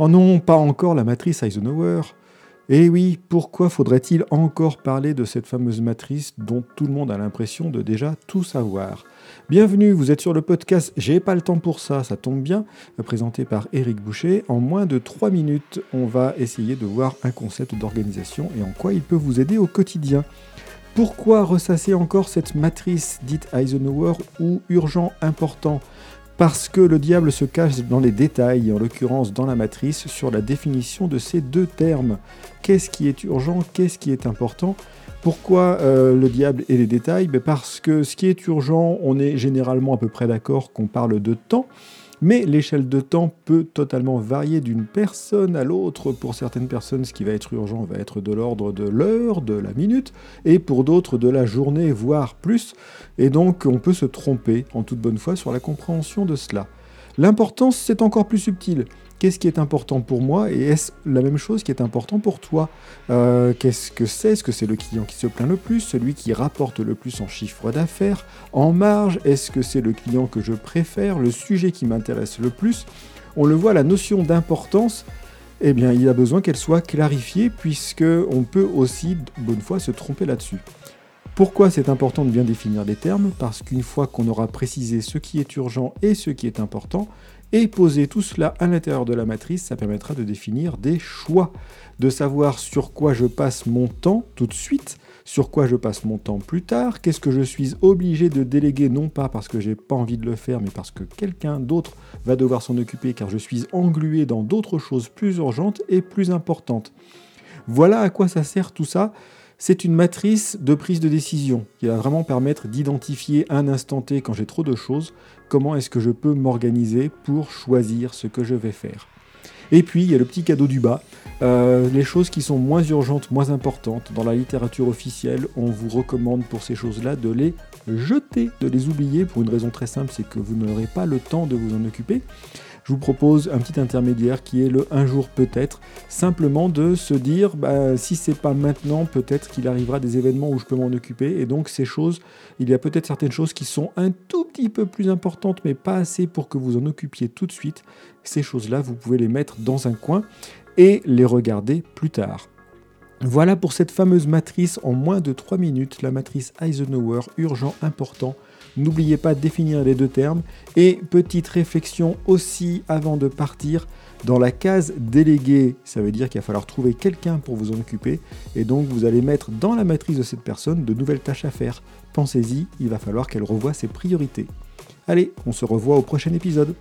Oh non, pas encore la matrice Eisenhower. Eh oui, pourquoi faudrait-il encore parler de cette fameuse matrice dont tout le monde a l'impression de déjà tout savoir? Bienvenue, vous êtes sur le podcast J'ai pas le temps pour ça, ça tombe bien, présenté par Eric Boucher. En moins de 3 minutes, on va essayer de voir un concept d'organisation et en quoi il peut vous aider au quotidien. Pourquoi ressasser encore cette matrice dite Eisenhower ou urgent important? Parce que le diable se cache dans les détails, en l'occurrence dans la matrice, sur la définition de ces deux termes. Qu'est-ce qui est urgent Qu'est-ce qui est important? Pourquoi euh, le diable et les détails? Ben Parce que ce qui est urgent, on est généralement à peu près d'accord qu'on parle de temps. Mais l'échelle de temps peut totalement varier d'une personne à l'autre. Pour certaines personnes, ce qui va être urgent va être de l'ordre de l'heure, de la minute, et pour d'autres de la journée, voire plus. Et donc on peut se tromper en toute bonne foi sur la compréhension de cela. L'importance, c'est encore plus subtil qu'est-ce qui est important pour moi et est-ce la même chose qui est important pour toi? Euh, Qu'est-ce que c'est? Est-ce que c'est le client qui se plaint le plus, celui qui rapporte le plus en chiffre d'affaires, en marge Est-ce que c'est le client que je préfère, le sujet qui m'intéresse le plus? On le voit, la notion d'importance, eh bien, il a besoin qu'elle soit clarifiée puisque on peut aussi, bonne fois, se tromper là-dessus. Pourquoi c'est important de bien définir les termes Parce qu'une fois qu'on aura précisé ce qui est urgent et ce qui est important, et poser tout cela à l'intérieur de la matrice, ça permettra de définir des choix, de savoir sur quoi je passe mon temps tout de suite, sur quoi je passe mon temps plus tard, qu'est-ce que je suis obligé de déléguer, non pas parce que j'ai pas envie de le faire, mais parce que quelqu'un d'autre va devoir s'en occuper, car je suis englué dans d'autres choses plus urgentes et plus importantes. Voilà à quoi ça sert tout ça. C'est une matrice de prise de décision qui va vraiment permettre d'identifier un instant T quand j'ai trop de choses, comment est-ce que je peux m'organiser pour choisir ce que je vais faire. Et puis, il y a le petit cadeau du bas, euh, les choses qui sont moins urgentes, moins importantes. Dans la littérature officielle, on vous recommande pour ces choses-là de les jeter, de les oublier, pour une raison très simple, c'est que vous n'aurez pas le temps de vous en occuper je vous propose un petit intermédiaire qui est le un jour peut-être, simplement de se dire bah, si c'est pas maintenant, peut-être qu'il arrivera des événements où je peux m'en occuper. Et donc ces choses, il y a peut-être certaines choses qui sont un tout petit peu plus importantes, mais pas assez pour que vous en occupiez tout de suite. Ces choses-là, vous pouvez les mettre dans un coin et les regarder plus tard. Voilà pour cette fameuse matrice en moins de 3 minutes, la matrice Eisenhower urgent important N'oubliez pas de définir les deux termes. Et petite réflexion aussi avant de partir, dans la case délégué, ça veut dire qu'il va falloir trouver quelqu'un pour vous en occuper. Et donc vous allez mettre dans la matrice de cette personne de nouvelles tâches à faire. Pensez-y, il va falloir qu'elle revoie ses priorités. Allez, on se revoit au prochain épisode.